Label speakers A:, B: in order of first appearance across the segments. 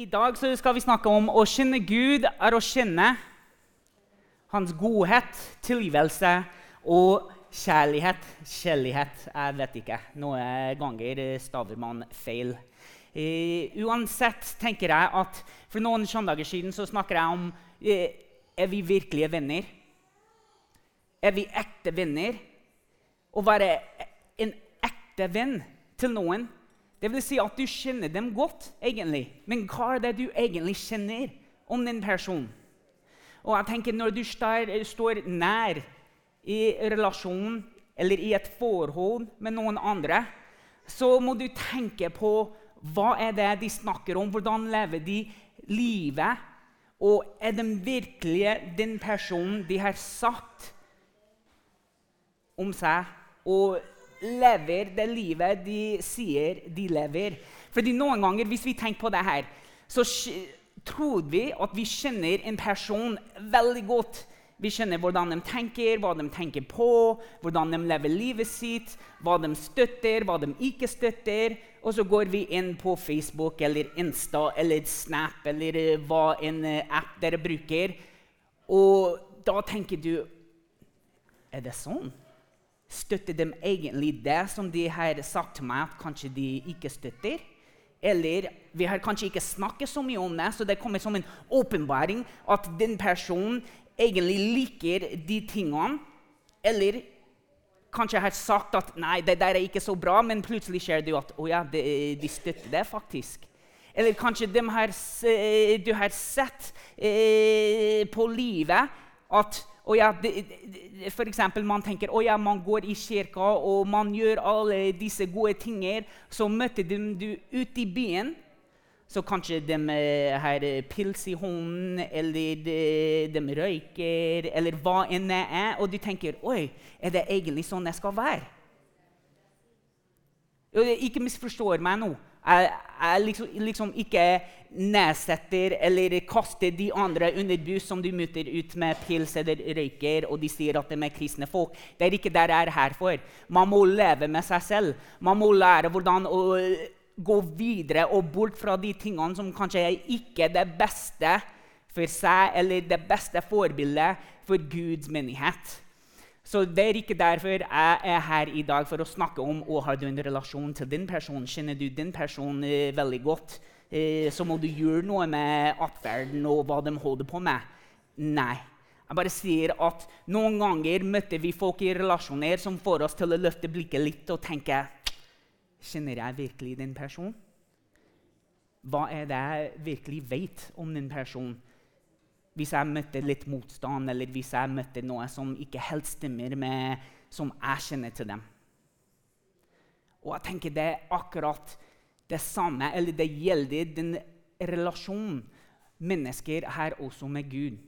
A: I dag skal vi snakke om å kjenne Gud er å kjenne hans godhet, tilgivelse og kjærlighet. Kjærlighet, jeg vet ikke. Noen ganger staver man feil. Uh, uansett tenker jeg at For noen søndager siden så snakker jeg om uh, er vi virkelige venner. Er vi ekte venner? Å være en ekte venn til noen det vil si at du kjenner dem godt, egentlig. Men hva er det du egentlig kjenner om den personen? Og jeg tenker Når du står nær i relasjonen eller i et forhold med noen andre, så må du tenke på hva er det de snakker om, hvordan lever de livet? Og er de virkelig den personen de har sagt om seg? Og lever det livet de sier de lever. Fordi noen ganger, hvis vi tenker på det her, så tror vi at vi kjenner en person veldig godt. Vi kjenner hvordan de tenker, hva de tenker på, hvordan de lever livet sitt, hva de støtter, hva de ikke støtter. Og så går vi inn på Facebook eller Insta eller Snap eller eh, hva en eh, app dere bruker, og da tenker du Er det sånn? Støtter de egentlig det som de har sagt til meg at kanskje de ikke støtter? Eller vi har kanskje ikke snakket så mye om det, så det kommer som en åpenbaring at den personen egentlig liker de tingene. Eller kanskje har sagt at 'nei, det der er ikke så bra', men plutselig det jo at 'å ja, de, de støtter det faktisk'. Eller kanskje har, du har sett eh, på livet at og ja, for eksempel, Man tenker at ja, man går i kirka og man gjør alle disse gode tingene. Så møter de du ute i byen. Så kanskje de eh, har pils i hånden, eller de, de, røyker, eller hva enn det er. Og du tenker Oi, er det egentlig sånn jeg skal være? Ikke misforstår meg nå. Jeg, jeg liksom, liksom, ikke nedsetter eller kaster de andre under buss som du møter ut med pils eller røyker, og de sier at de er kristne folk. Det er ikke det jeg er her for. Man må leve med seg selv. Man må lære hvordan å gå videre og bort fra de tingene som kanskje er ikke det beste for seg, eller det beste forbildet for Guds menighet. Så det er ikke derfor jeg er her i dag for å snakke om å har en relasjon til din person. Kjenner du din person eh, veldig godt, eh, så må du gjøre noe med atferden og hva de holder på med. Nei. Jeg bare sier at Noen ganger møter vi folk i relasjoner som får oss til å løfte blikket litt og tenke Kjenner jeg virkelig den personen? Hva er det jeg virkelig vet om den personen? Hvis jeg møtte litt motstand, eller hvis jeg møtte noe som ikke helt stemmer med som jeg kjenner til dem. Og jeg tenker det er akkurat det samme, eller det gjelder den relasjonen mennesker har også med Gud.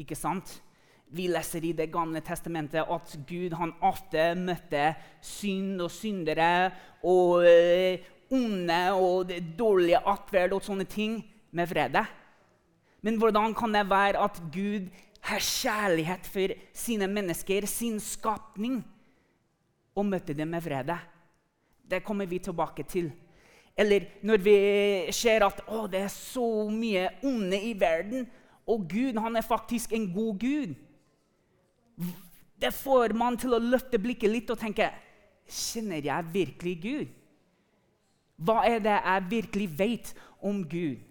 A: Ikke sant? Vi leser i Det gamle testamentet at Gud han ofte møtte synd og syndere og uh, onde og dårlige atferd og sånne ting med vrede. Men hvordan kan det være at Gud har kjærlighet for sine mennesker, sin skapning, og møter dem med vrede? Det kommer vi tilbake til. Eller når vi ser at å, det er så mye onde i verden, og Gud han er faktisk en god Gud. Det får man til å løfte blikket litt og tenke Kjenner jeg virkelig Gud? Hva er det jeg virkelig vet om Gud?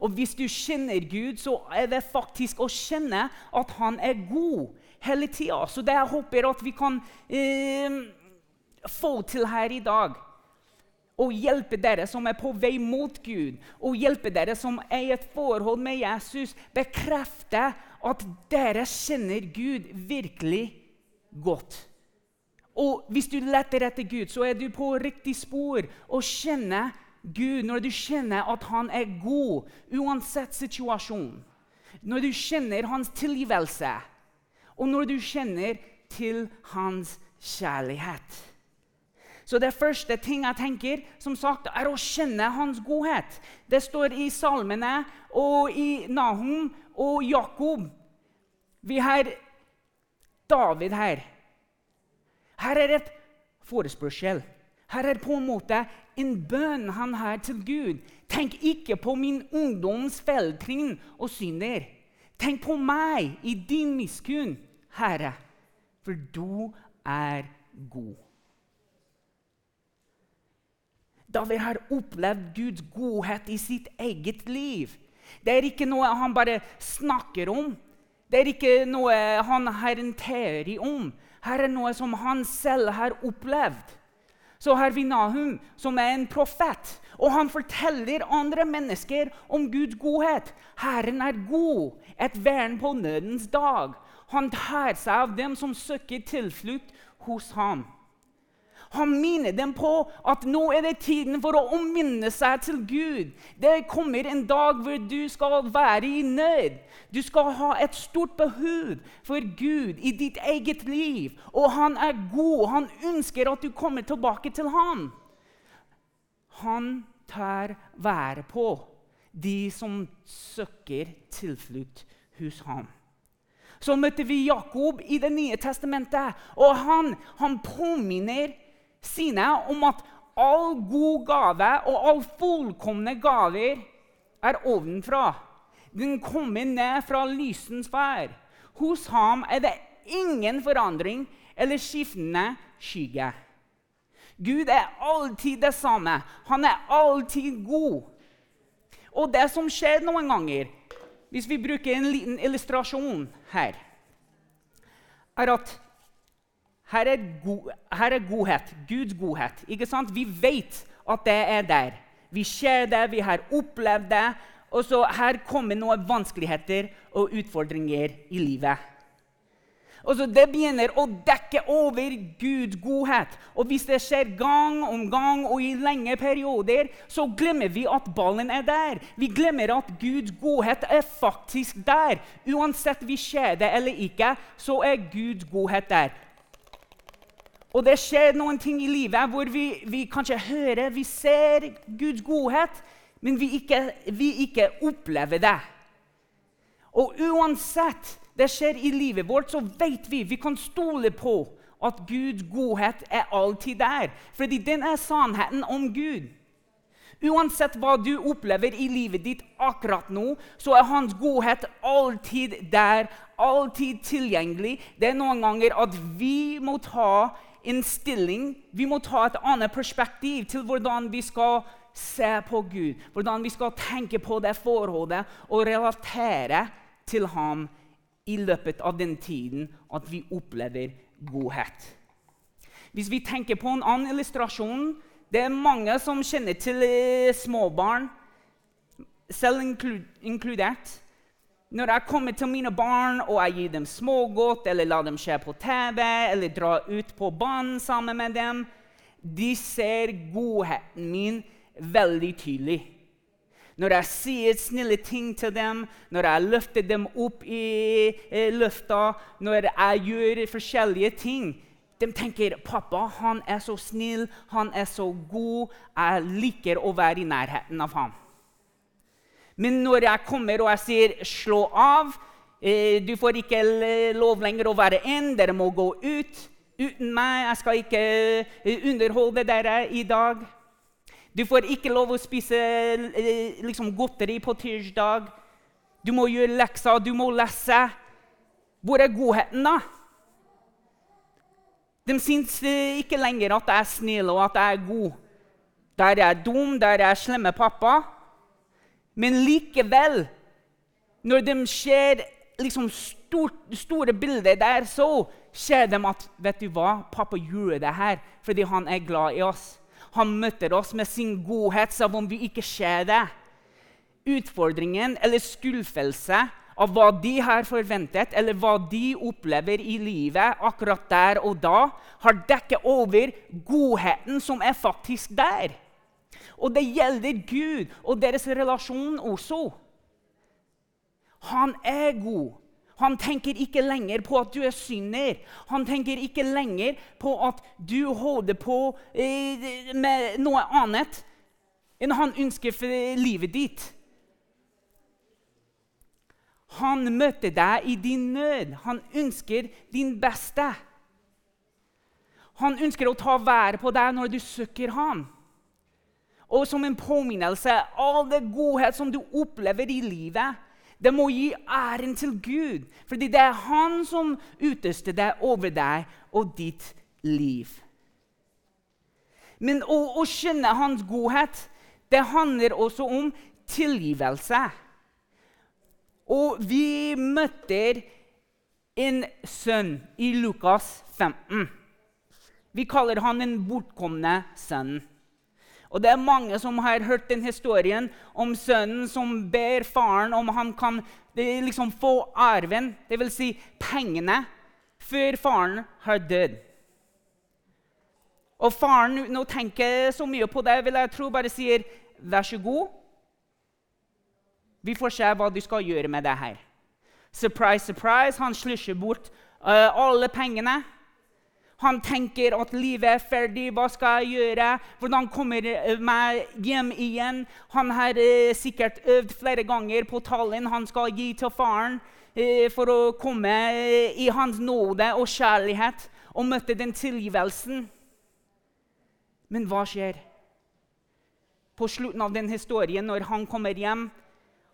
A: Og hvis du kjenner Gud, så er det faktisk å kjenne at han er god hele tida. Så det jeg håper at vi kan eh, få til her i dag, og hjelpe dere som er på vei mot Gud, og hjelpe dere som er i et forhold med Jesus, bekrefte at dere kjenner Gud virkelig godt. Og hvis du leter etter Gud, så er du på riktig spor og kjenner Gud, når du kjenner at han er god uansett situasjon, når du kjenner hans tilgivelse, og når du kjenner til hans kjærlighet. Så det første ting jeg tenker, som sagt, er å kjenne hans godhet. Det står i salmene og i Nahum og Jakob. Vi har David her. Her er et forespørsel. Her er på en måte en bønn han har til Gud. Tenk ikke på min ungdoms feiltrinn og synder. Tenk på meg i din miskunn, Herre, for du er god. David har opplevd Guds godhet i sitt eget liv. Det er ikke noe han bare snakker om. Det er ikke noe han har en teori om. Her er noe som han selv har opplevd. Så har vi Nahum, som er en profet. Og han forteller andre mennesker om Guds godhet. Herren er god, et vern på nødens dag. Han tar seg av dem som søker tilflukt hos ham. Han minner dem på at nå er det tiden for å omminne seg til Gud. Det kommer en dag hvor du skal være i nød. Du skal ha et stort behov for Gud i ditt eget liv. Og han er god. Han ønsker at du kommer tilbake til ham. Han tar vare på de som søker tilflukt hos ham. Så møtte vi Jakob i Det nye testamentet, og han, han påminner sine om at all god gave og all fullkomne gaver er ovenfra. Den kommer ned fra lysens fær. Hos ham er det ingen forandring eller skiftende skygge. Gud er alltid det samme. Han er alltid god. Og det som skjer noen ganger, hvis vi bruker en liten illustrasjon her, er at her er, go her er godhet. Guds godhet. Ikke sant? Vi vet at det er der. Vi ser det, vi har opplevd det. Og så her kommer noen vanskeligheter og utfordringer i livet. Og så Det begynner å dekke over Guds godhet. Og Hvis det skjer gang om gang og i lenge perioder, så glemmer vi at ballen er der. Vi glemmer at Guds godhet er faktisk der. Uansett vi ser det eller ikke, så er Guds godhet der. Og det skjer noen ting i livet hvor vi, vi kanskje hører, vi ser Guds godhet, men vi ikke, vi ikke opplever det. Og uansett det skjer i livet vårt, så vet vi vi kan stole på at Guds godhet er alltid der. Fordi den er sannheten om Gud. Uansett hva du opplever i livet ditt akkurat nå, så er hans godhet alltid der, alltid tilgjengelig. Det er noen ganger at vi må ta en stilling. Vi må ta et annet perspektiv til hvordan vi skal se på Gud. Hvordan vi skal tenke på det forholdet og relatere til ham i løpet av den tiden at vi opplever godhet. Hvis vi tenker på en annen illustrasjon Det er mange som kjenner til eh, småbarn, selv inkludert. Når jeg kommer til mine barn og jeg gir dem smågodt eller lar dem se på TV eller dra ut på banen sammen med dem, de ser godheten min veldig tydelig. Når jeg sier snille ting til dem, når jeg løfter dem opp i lufta, når jeg gjør forskjellige ting De tenker 'Pappa, han er så snill, han er så god. Jeg liker å være i nærheten av ham.' Men når jeg kommer og jeg sier 'slå av', eh, du får ikke lov lenger å være én, dere må gå ut. Uten meg, jeg skal ikke eh, underholde dere i dag. Du får ikke lov å spise eh, liksom, godteri på tirsdag. Du må gjøre lekser, du må lese. Hvor er godheten, da? De syns ikke lenger at jeg er snill og at jeg er god. Der er jeg dum, der er jeg slemme pappa. Men likevel, når de ser liksom stort, store bilder der, så ser de at vet du hva, pappa gjorde det her fordi han er glad i oss. Han møter oss med sin godhet, selv om vi ikke ser det. Utfordringen eller skuffelse av hva de har forventet, eller hva de opplever i livet akkurat der og da, har dekket over godheten som er faktisk der. Og det gjelder Gud og deres relasjon også. Han er god. Han tenker ikke lenger på at du er synder. Han tenker ikke lenger på at du holder på eh, med noe annet enn han ønsker for livet ditt. Han møter deg i din nød. Han ønsker din beste. Han ønsker å ta været på deg når du søker ham. Og som en påminnelse all det godhet som du opplever i livet, det må gi æren til Gud. Fordi det er han som utøster det over deg og ditt liv. Men å, å skjønne hans godhet, det handler også om tilgivelse. Og vi møter en sønn i Lukas 15. Vi kaller han den bortkomne sønnen. Og Det er mange som har hørt den historien om sønnen som ber faren om han kan liksom få arven, dvs. Si pengene, før faren har dødd. Og faren nå tenker så mye på det, vil jeg tro, bare sier 'vær så god'. Vi får se hva du skal gjøre med det her. Surprise, surprise, han slusjer bort uh, alle pengene. Han tenker at livet er ferdig. Hva skal jeg gjøre? Hvordan kommer jeg meg hjem igjen? Han har eh, sikkert øvd flere ganger på tallene han skal gi til faren eh, for å komme eh, i hans nåde og kjærlighet og møte den tilgivelsen. Men hva skjer? På slutten av den historien, når han kommer hjem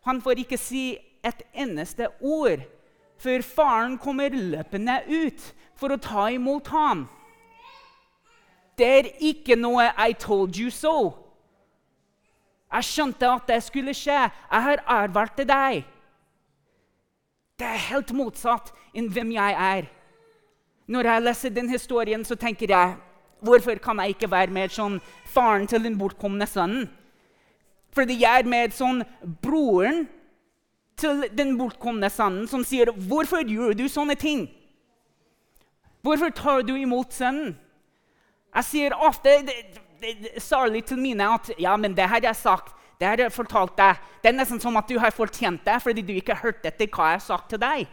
A: Han får ikke si et eneste ord før faren kommer løpende ut for å ta imot ham. Det er ikke noe 'I told you so'. Jeg skjønte at det skulle skje. Jeg har advart deg. Det er helt motsatt enn hvem jeg er. Når jeg leser den historien, så tenker jeg hvorfor kan jeg ikke være mer sånn faren til den bortkomne sønnen? Fordi jeg er mer sånn broren til den bortkomne sønnen som sier, 'Hvorfor gjør du sånne ting?' Hvorfor tar du imot sønnen? Jeg sier ofte særlig til mine at ja, men det har jeg sagt, det har jeg fortalt deg. Det er nesten som at du har fortjent det fordi du ikke har hørt etter hva jeg har sagt til deg.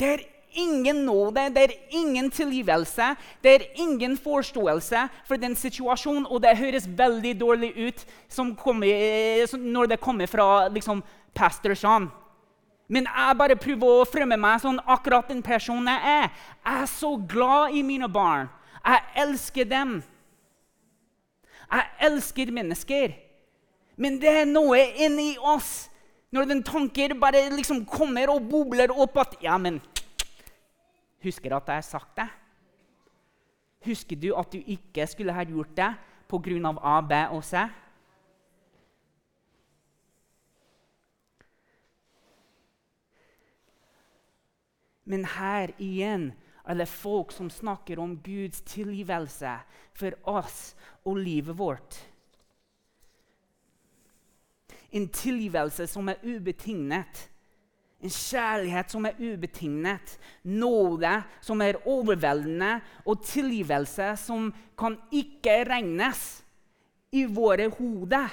A: Det er ingen nåde, det er ingen tilgivelse, det er ingen forståelse for den situasjonen. Og det høres veldig dårlig ut kommer, når det kommer fra liksom, pastor Sean. Men jeg bare prøver å fremme meg sånn akkurat den personen jeg er. Jeg er så glad i mine barn. Jeg elsker dem. Jeg elsker mennesker. Men det er noe inni oss når den tanken bare liksom kommer og bobler opp at ja, men Husker at jeg har sagt det? Husker du at du ikke skulle ha gjort det pga. A, B og C? Men her igjen er det folk som snakker om Guds tilgivelse for oss og livet vårt. En tilgivelse som er ubetinget. En kjærlighet som er ubetinget. Nåde som er overveldende, og tilgivelse som kan ikke regnes i våre hoder.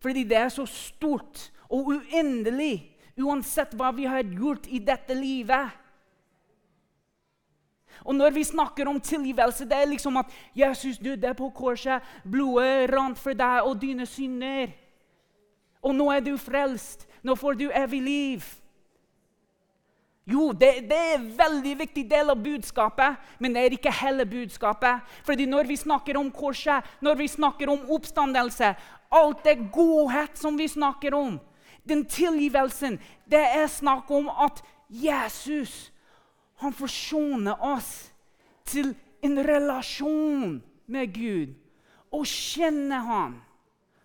A: Fordi det er så stort og uendelig Uansett hva vi har gjort i dette livet. Og når vi snakker om tilgivelse, det er liksom at Jesus døde på korset. Blodet rant for deg og dine synder. Og nå er du frelst. Nå får du evig liv. Jo, det, det, er en veldig viktig del av budskapet, men det er ikke hele budskapet. Fordi når vi snakker om korset, når vi snakker om oppstandelse, alt det godhet som vi snakker om, den tilgivelsen, det er snakk om at Jesus han forsoner oss til en relasjon med Gud. Å kjenne Han.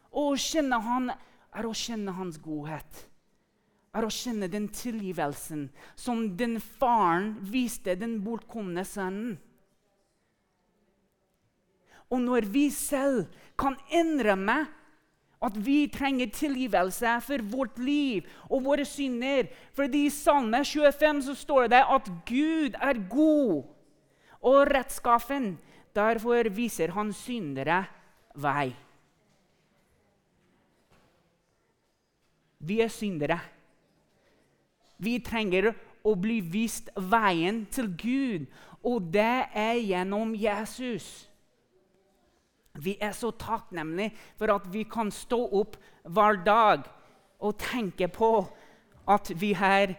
A: Å kjenne Han er å kjenne Hans godhet. Er å kjenne den tilgivelsen som den faren viste den bortkomne sønnen. Og når vi selv kan innrømme at vi trenger tilgivelse for vårt liv og våre synder. Fordi I Salme 25 så står det at Gud er god og rettskaffen. Derfor viser han syndere vei. Vi er syndere. Vi trenger å bli vist veien til Gud, og det er gjennom Jesus. Vi er så takknemlige for at vi kan stå opp hver dag og tenke på at vi har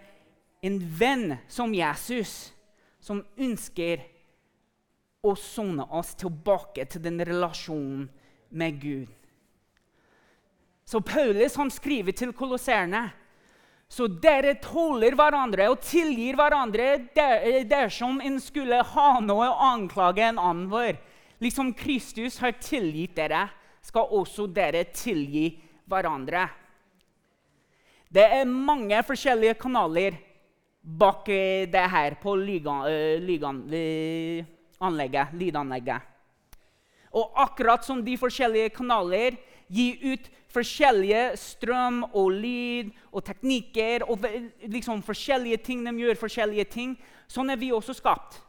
A: en venn som Jesus, som ønsker å sone oss tilbake til den relasjonen med Gud. Så Paulus han skriver til kolosserene så dere tåler hverandre og tilgir hverandre der, dersom en skulle ha noe å anklage en annen for. Liksom Kristus har tilgitt dere, skal også dere tilgi hverandre. Det er mange forskjellige kanaler bak eh, det her på lydanlegget. Lydanlegget. Og akkurat som de forskjellige kanaler gir ut forskjellige strøm og lyd og teknikker og liksom forskjellige ting de gjør forskjellige ting, sånn er vi også skapt.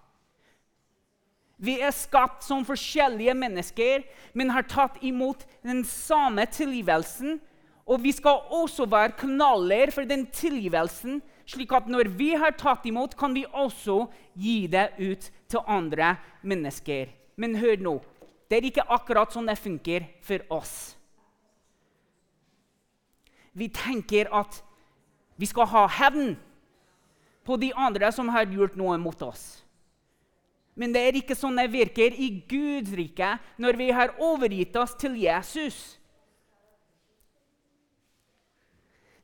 A: Vi er skapt som forskjellige mennesker, men har tatt imot den samme tilgivelsen. Og vi skal også være kanaler for den tilgivelsen, slik at når vi har tatt imot, kan vi også gi det ut til andre mennesker. Men hør nå, det er ikke akkurat sånn det funker for oss. Vi tenker at vi skal ha hevn på de andre som har gjort noe mot oss. Men det er ikke sånn det virker i Guds rike når vi har overgitt oss til Jesus.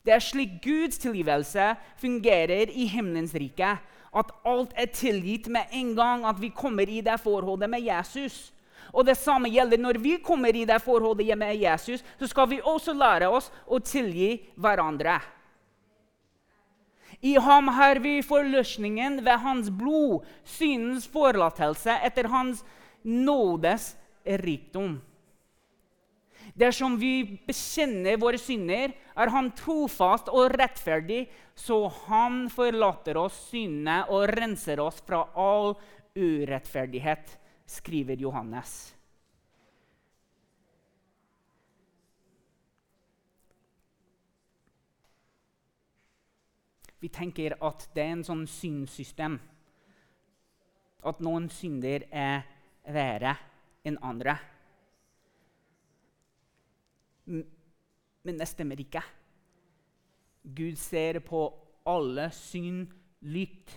A: Det er slik Guds tilgivelse fungerer i himmelens rike. At alt er tilgitt med en gang at vi kommer i det forholdet med Jesus. Og Det samme gjelder når vi kommer i det forholdet med Jesus. Så skal vi også lære oss å tilgi hverandre. I ham har vi forløsningen ved hans blod, synens forlatelse etter hans nådes rikdom. Dersom vi bekjenner våre synder, er han trofast og rettferdig, så han forlater oss syndene og renser oss fra all urettferdighet, skriver Johannes. Vi tenker at det er en sånn synssystem. At noen synder er verre enn andre. Men det stemmer ikke. Gud ser på alle syn likt.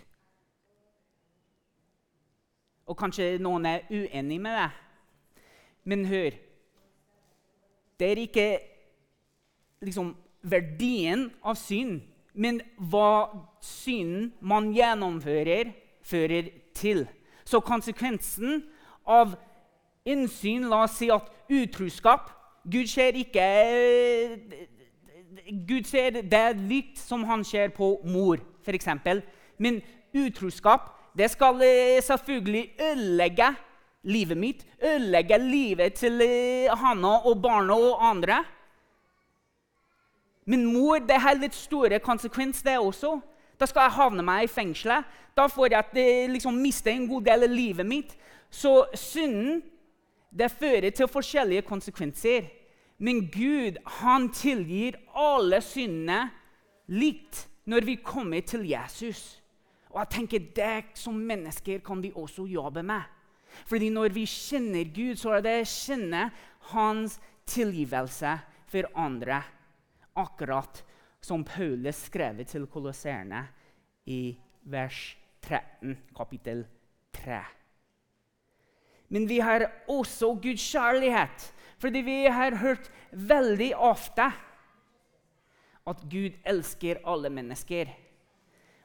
A: Og kanskje noen er uenig med det. Men hør Det er ikke liksom verdien av synd men hva synden man gjennomfører, fører til. Så konsekvensen av innsyn La oss si at utroskap Gud ser ikke Gud ser det likt som han ser på mor, f.eks. Men utroskap det skal eh, selvfølgelig ødelegge livet mitt, ødelegge livet til eh, Hanna og barna og andre. Men mor det har litt store konsekvenser, det også. Da skal jeg havne meg i fengselet. Da får jeg eh, liksom, miste en god del av livet mitt. Så synden det fører til forskjellige konsekvenser. Men Gud han tilgir alle syndene likt når vi kommer til Jesus. Og jeg tenker Det som mennesker kan vi også jobbe med. Fordi når vi kjenner Gud, så er det å kjenne hans tilgivelse for andre akkurat som Paulus skrev til kolosserene i vers 13, kapittel 3. Men vi har også Guds kjærlighet, fordi vi har hørt veldig ofte at Gud elsker alle mennesker.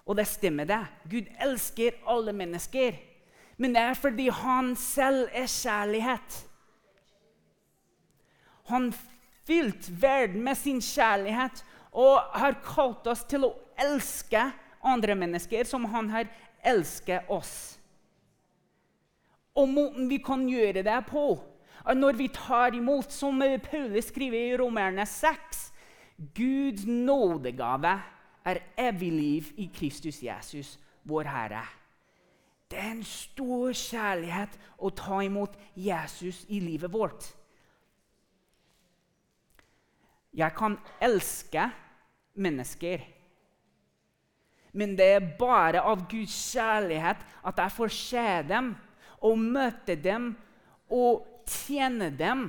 A: Og det stemmer, det. Gud elsker alle mennesker. Men det er fordi han selv er kjærlighet. Han fylt verden med sin kjærlighet og har kalt oss til å elske andre mennesker som han har elsket oss. Og måten vi kan gjøre det på, er når vi tar imot, som Paulus skriver i Romerne 6 Guds nådegave er evig liv i Kristus Jesus, vår Herre. Det er en stor kjærlighet å ta imot Jesus i livet vårt. Jeg kan elske mennesker. Men det er bare av Guds kjærlighet at jeg får se dem og møte dem og tjene dem.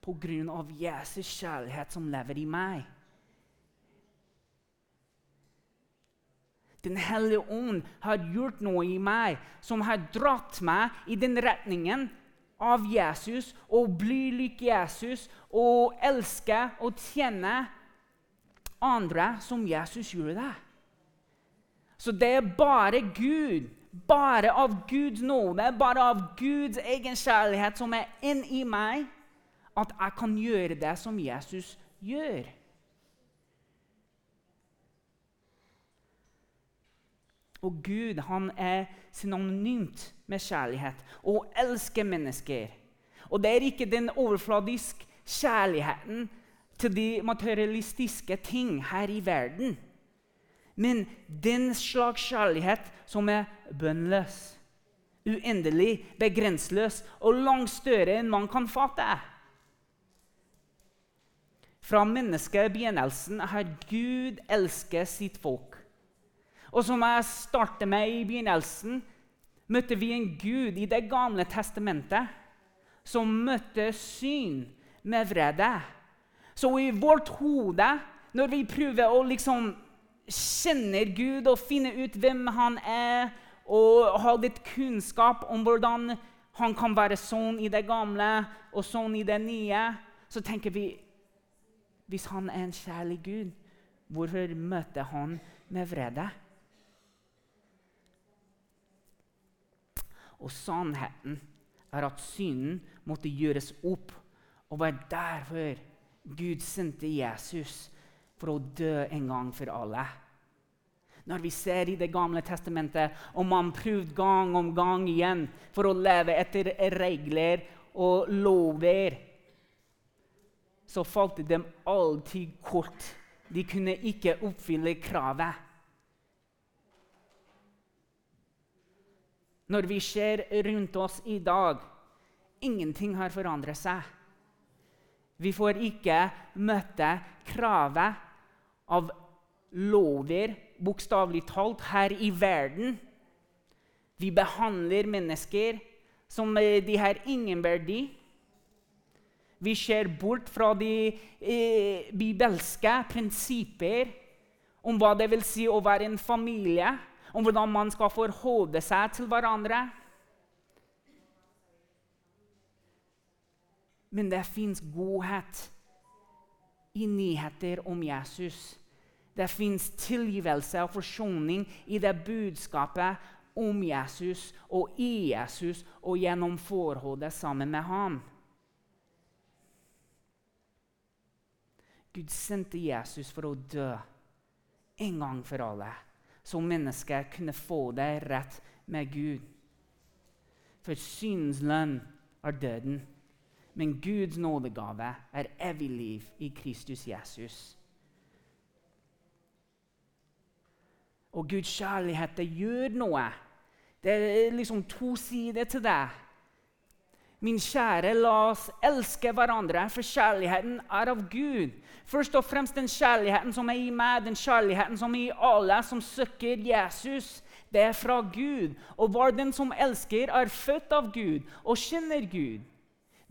A: På grunn av Jesus kjærlighet som lever i meg. Den hellige ånd har gjort noe i meg som har dratt meg i den retningen av Jesus og bli lik Jesus og elske og tjene andre som Jesus gjorde det. Så det er bare Gud, bare av Guds nåde, bare av Guds egen kjærlighet som er inni meg, at jeg kan gjøre det som Jesus gjør. Og Gud han er synonymt med kjærlighet og elsker mennesker. Og det er ikke den overfladiske kjærligheten til de materialistiske ting her i verden. Men den slags kjærlighet som er bønnløs, uendelig, begrenseløs og langt større enn man kan fatte. Fra menneskebegynnelsen har Gud elsket sitt folk. Og som jeg startet med i begynnelsen, møtte vi en Gud i Det gamle testamentet som møtte syn med vrede. Så i vårt hode, når vi prøver å liksom kjenne Gud og finne ut hvem han er, og ha litt kunnskap om hvordan han kan være sånn i det gamle og sånn i det nye, så tenker vi hvis han er en kjærlig Gud, hvorfor møter han med vrede? Og sannheten er at synden måtte gjøres opp, og var derfor Gud sendte Jesus for å dø en gang for alle. Når vi ser i Det gamle testamentet og man prøvde gang om gang igjen for å leve etter regler og lover, så falt de alltid kort. De kunne ikke oppfylle kravet. Når vi ser rundt oss i dag, ingenting har forandret seg. Vi får ikke møte kravet av lover, bokstavelig talt, her i verden. Vi behandler mennesker som de har ingen verdi. Vi ser bort fra de eh, bibelske prinsipper om hva det vil si å være en familie, om hvordan man skal forholde seg til hverandre. Men det fins godhet i nyheter om Jesus. Det fins tilgivelse og forsoning i det budskapet om Jesus og i Jesus og gjennom forholdet sammen med ham. Gud sendte Jesus for å dø en gang for alle, så mennesker kunne få deg rett med Gud. For syndens lønn er døden, men Guds nådegave er evig liv i Kristus Jesus. Og Guds kjærlighet det gjør noe. Det er liksom to sider til det. Min kjære, la oss elske hverandre, for kjærligheten er av Gud. Først og fremst den kjærligheten som er i meg, den kjærligheten som er i alle som søker Jesus. Det er fra Gud. Og var den som elsker, er født av Gud og kjenner Gud.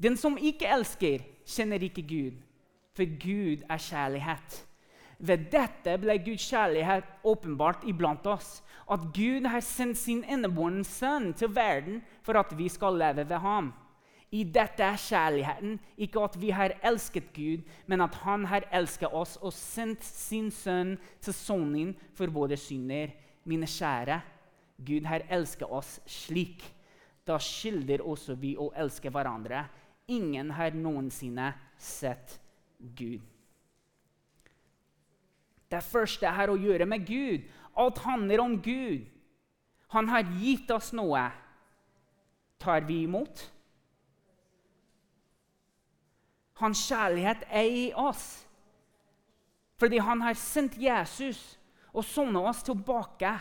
A: Den som ikke elsker, kjenner ikke Gud, for Gud er kjærlighet. Ved dette ble Guds kjærlighet åpenbart iblant oss. At Gud har sendt sin innebårne sønn til verden for at vi skal leve ved ham. I dette er kjærligheten, ikke at vi har elsket Gud, men at Han har elsket oss og sendt sin sønn til soning for våre synder. Mine kjære, Gud har elsket oss slik. Da skylder også vi å elske hverandre. Ingen har noensinne sett Gud. Det første har å gjøre med Gud. Alt handler om Gud. Han har gitt oss noe. Tar vi imot? Hans kjærlighet er i oss. Fordi han har sendt Jesus og sonnet oss tilbake.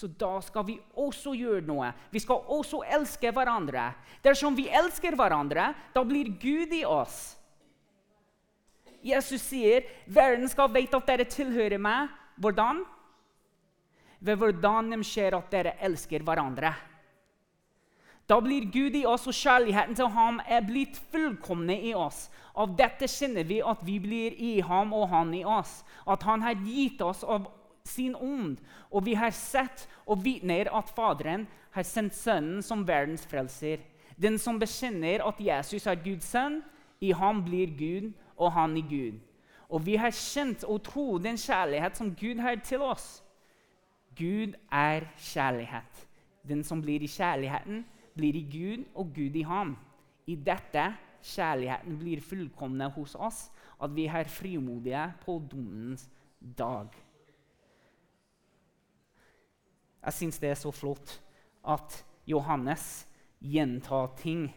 A: Så da skal vi også gjøre noe. Vi skal også elske hverandre. Dersom vi elsker hverandre, da blir Gud i oss. Jesus sier verden skal vite at dere tilhører meg. Hvordan? Ved hvordan de ser at dere elsker hverandre. Da blir Gud i oss, og kjærligheten til ham er blitt fullkomne i oss. Av dette kjenner vi at vi blir i ham og han i oss. At han har gitt oss av sin ånd. Og vi har sett og vitner at Faderen har sendt Sønnen som verdens frelser. Den som bekjenner at Jesus er Guds sønn, i ham blir Gud, og han i Gud. Og vi har kjent og tro den kjærlighet som Gud har til oss. Gud er kjærlighet. Den som blir i kjærligheten, blir i Gud og Gud i ham. I dette kjærligheten blir fullkomne hos oss, at vi er frimodige på dommens dag. Jeg syns det er så flott at Johannes gjentar ting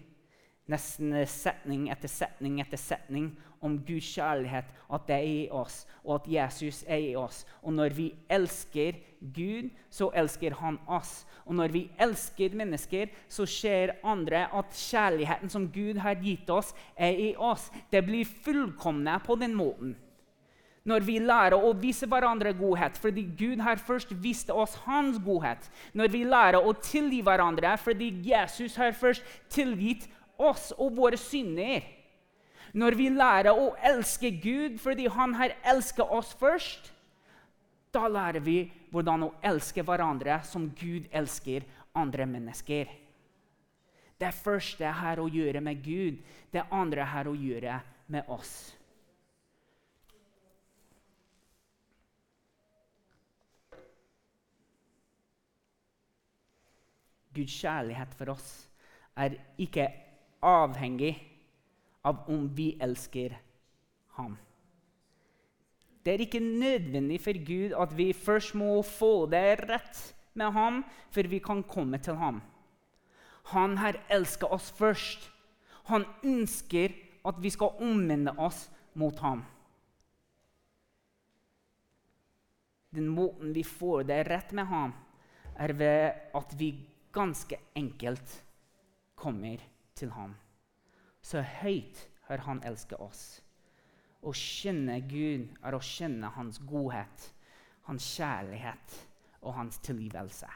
A: nesten setning etter setning etter setning om Guds kjærlighet, at det er i oss, og at Jesus er i oss. Og når vi elsker Gud, så elsker han oss. Og når vi elsker mennesker, så ser andre at kjærligheten som Gud har gitt oss, er i oss. Det blir fullkomne på den måten. Når vi lærer å vise hverandre godhet fordi Gud har først vist oss hans godhet. Når vi lærer å tilgi hverandre fordi Jesus har først tilgitt oss og våre synder. Når vi lærer å elske Gud fordi Han har elsket oss først, da lærer vi hvordan å elske hverandre som Gud elsker andre mennesker. Det første har å gjøre med Gud, det andre har å gjøre med oss. Guds kjærlighet for oss er ikke avhengig av om vi elsker ham. Det er ikke nødvendig for Gud at vi først må få det rett med ham før vi kan komme til ham. Han har elsker oss først. Han ønsker at vi skal omvende oss mot ham. Den måten vi får det rett med ham, er ved at vi ganske enkelt kommer til ham. Så høyt har han elsket oss. Å kjenne Gud er å kjenne hans godhet, hans kjærlighet og hans tilgivelse.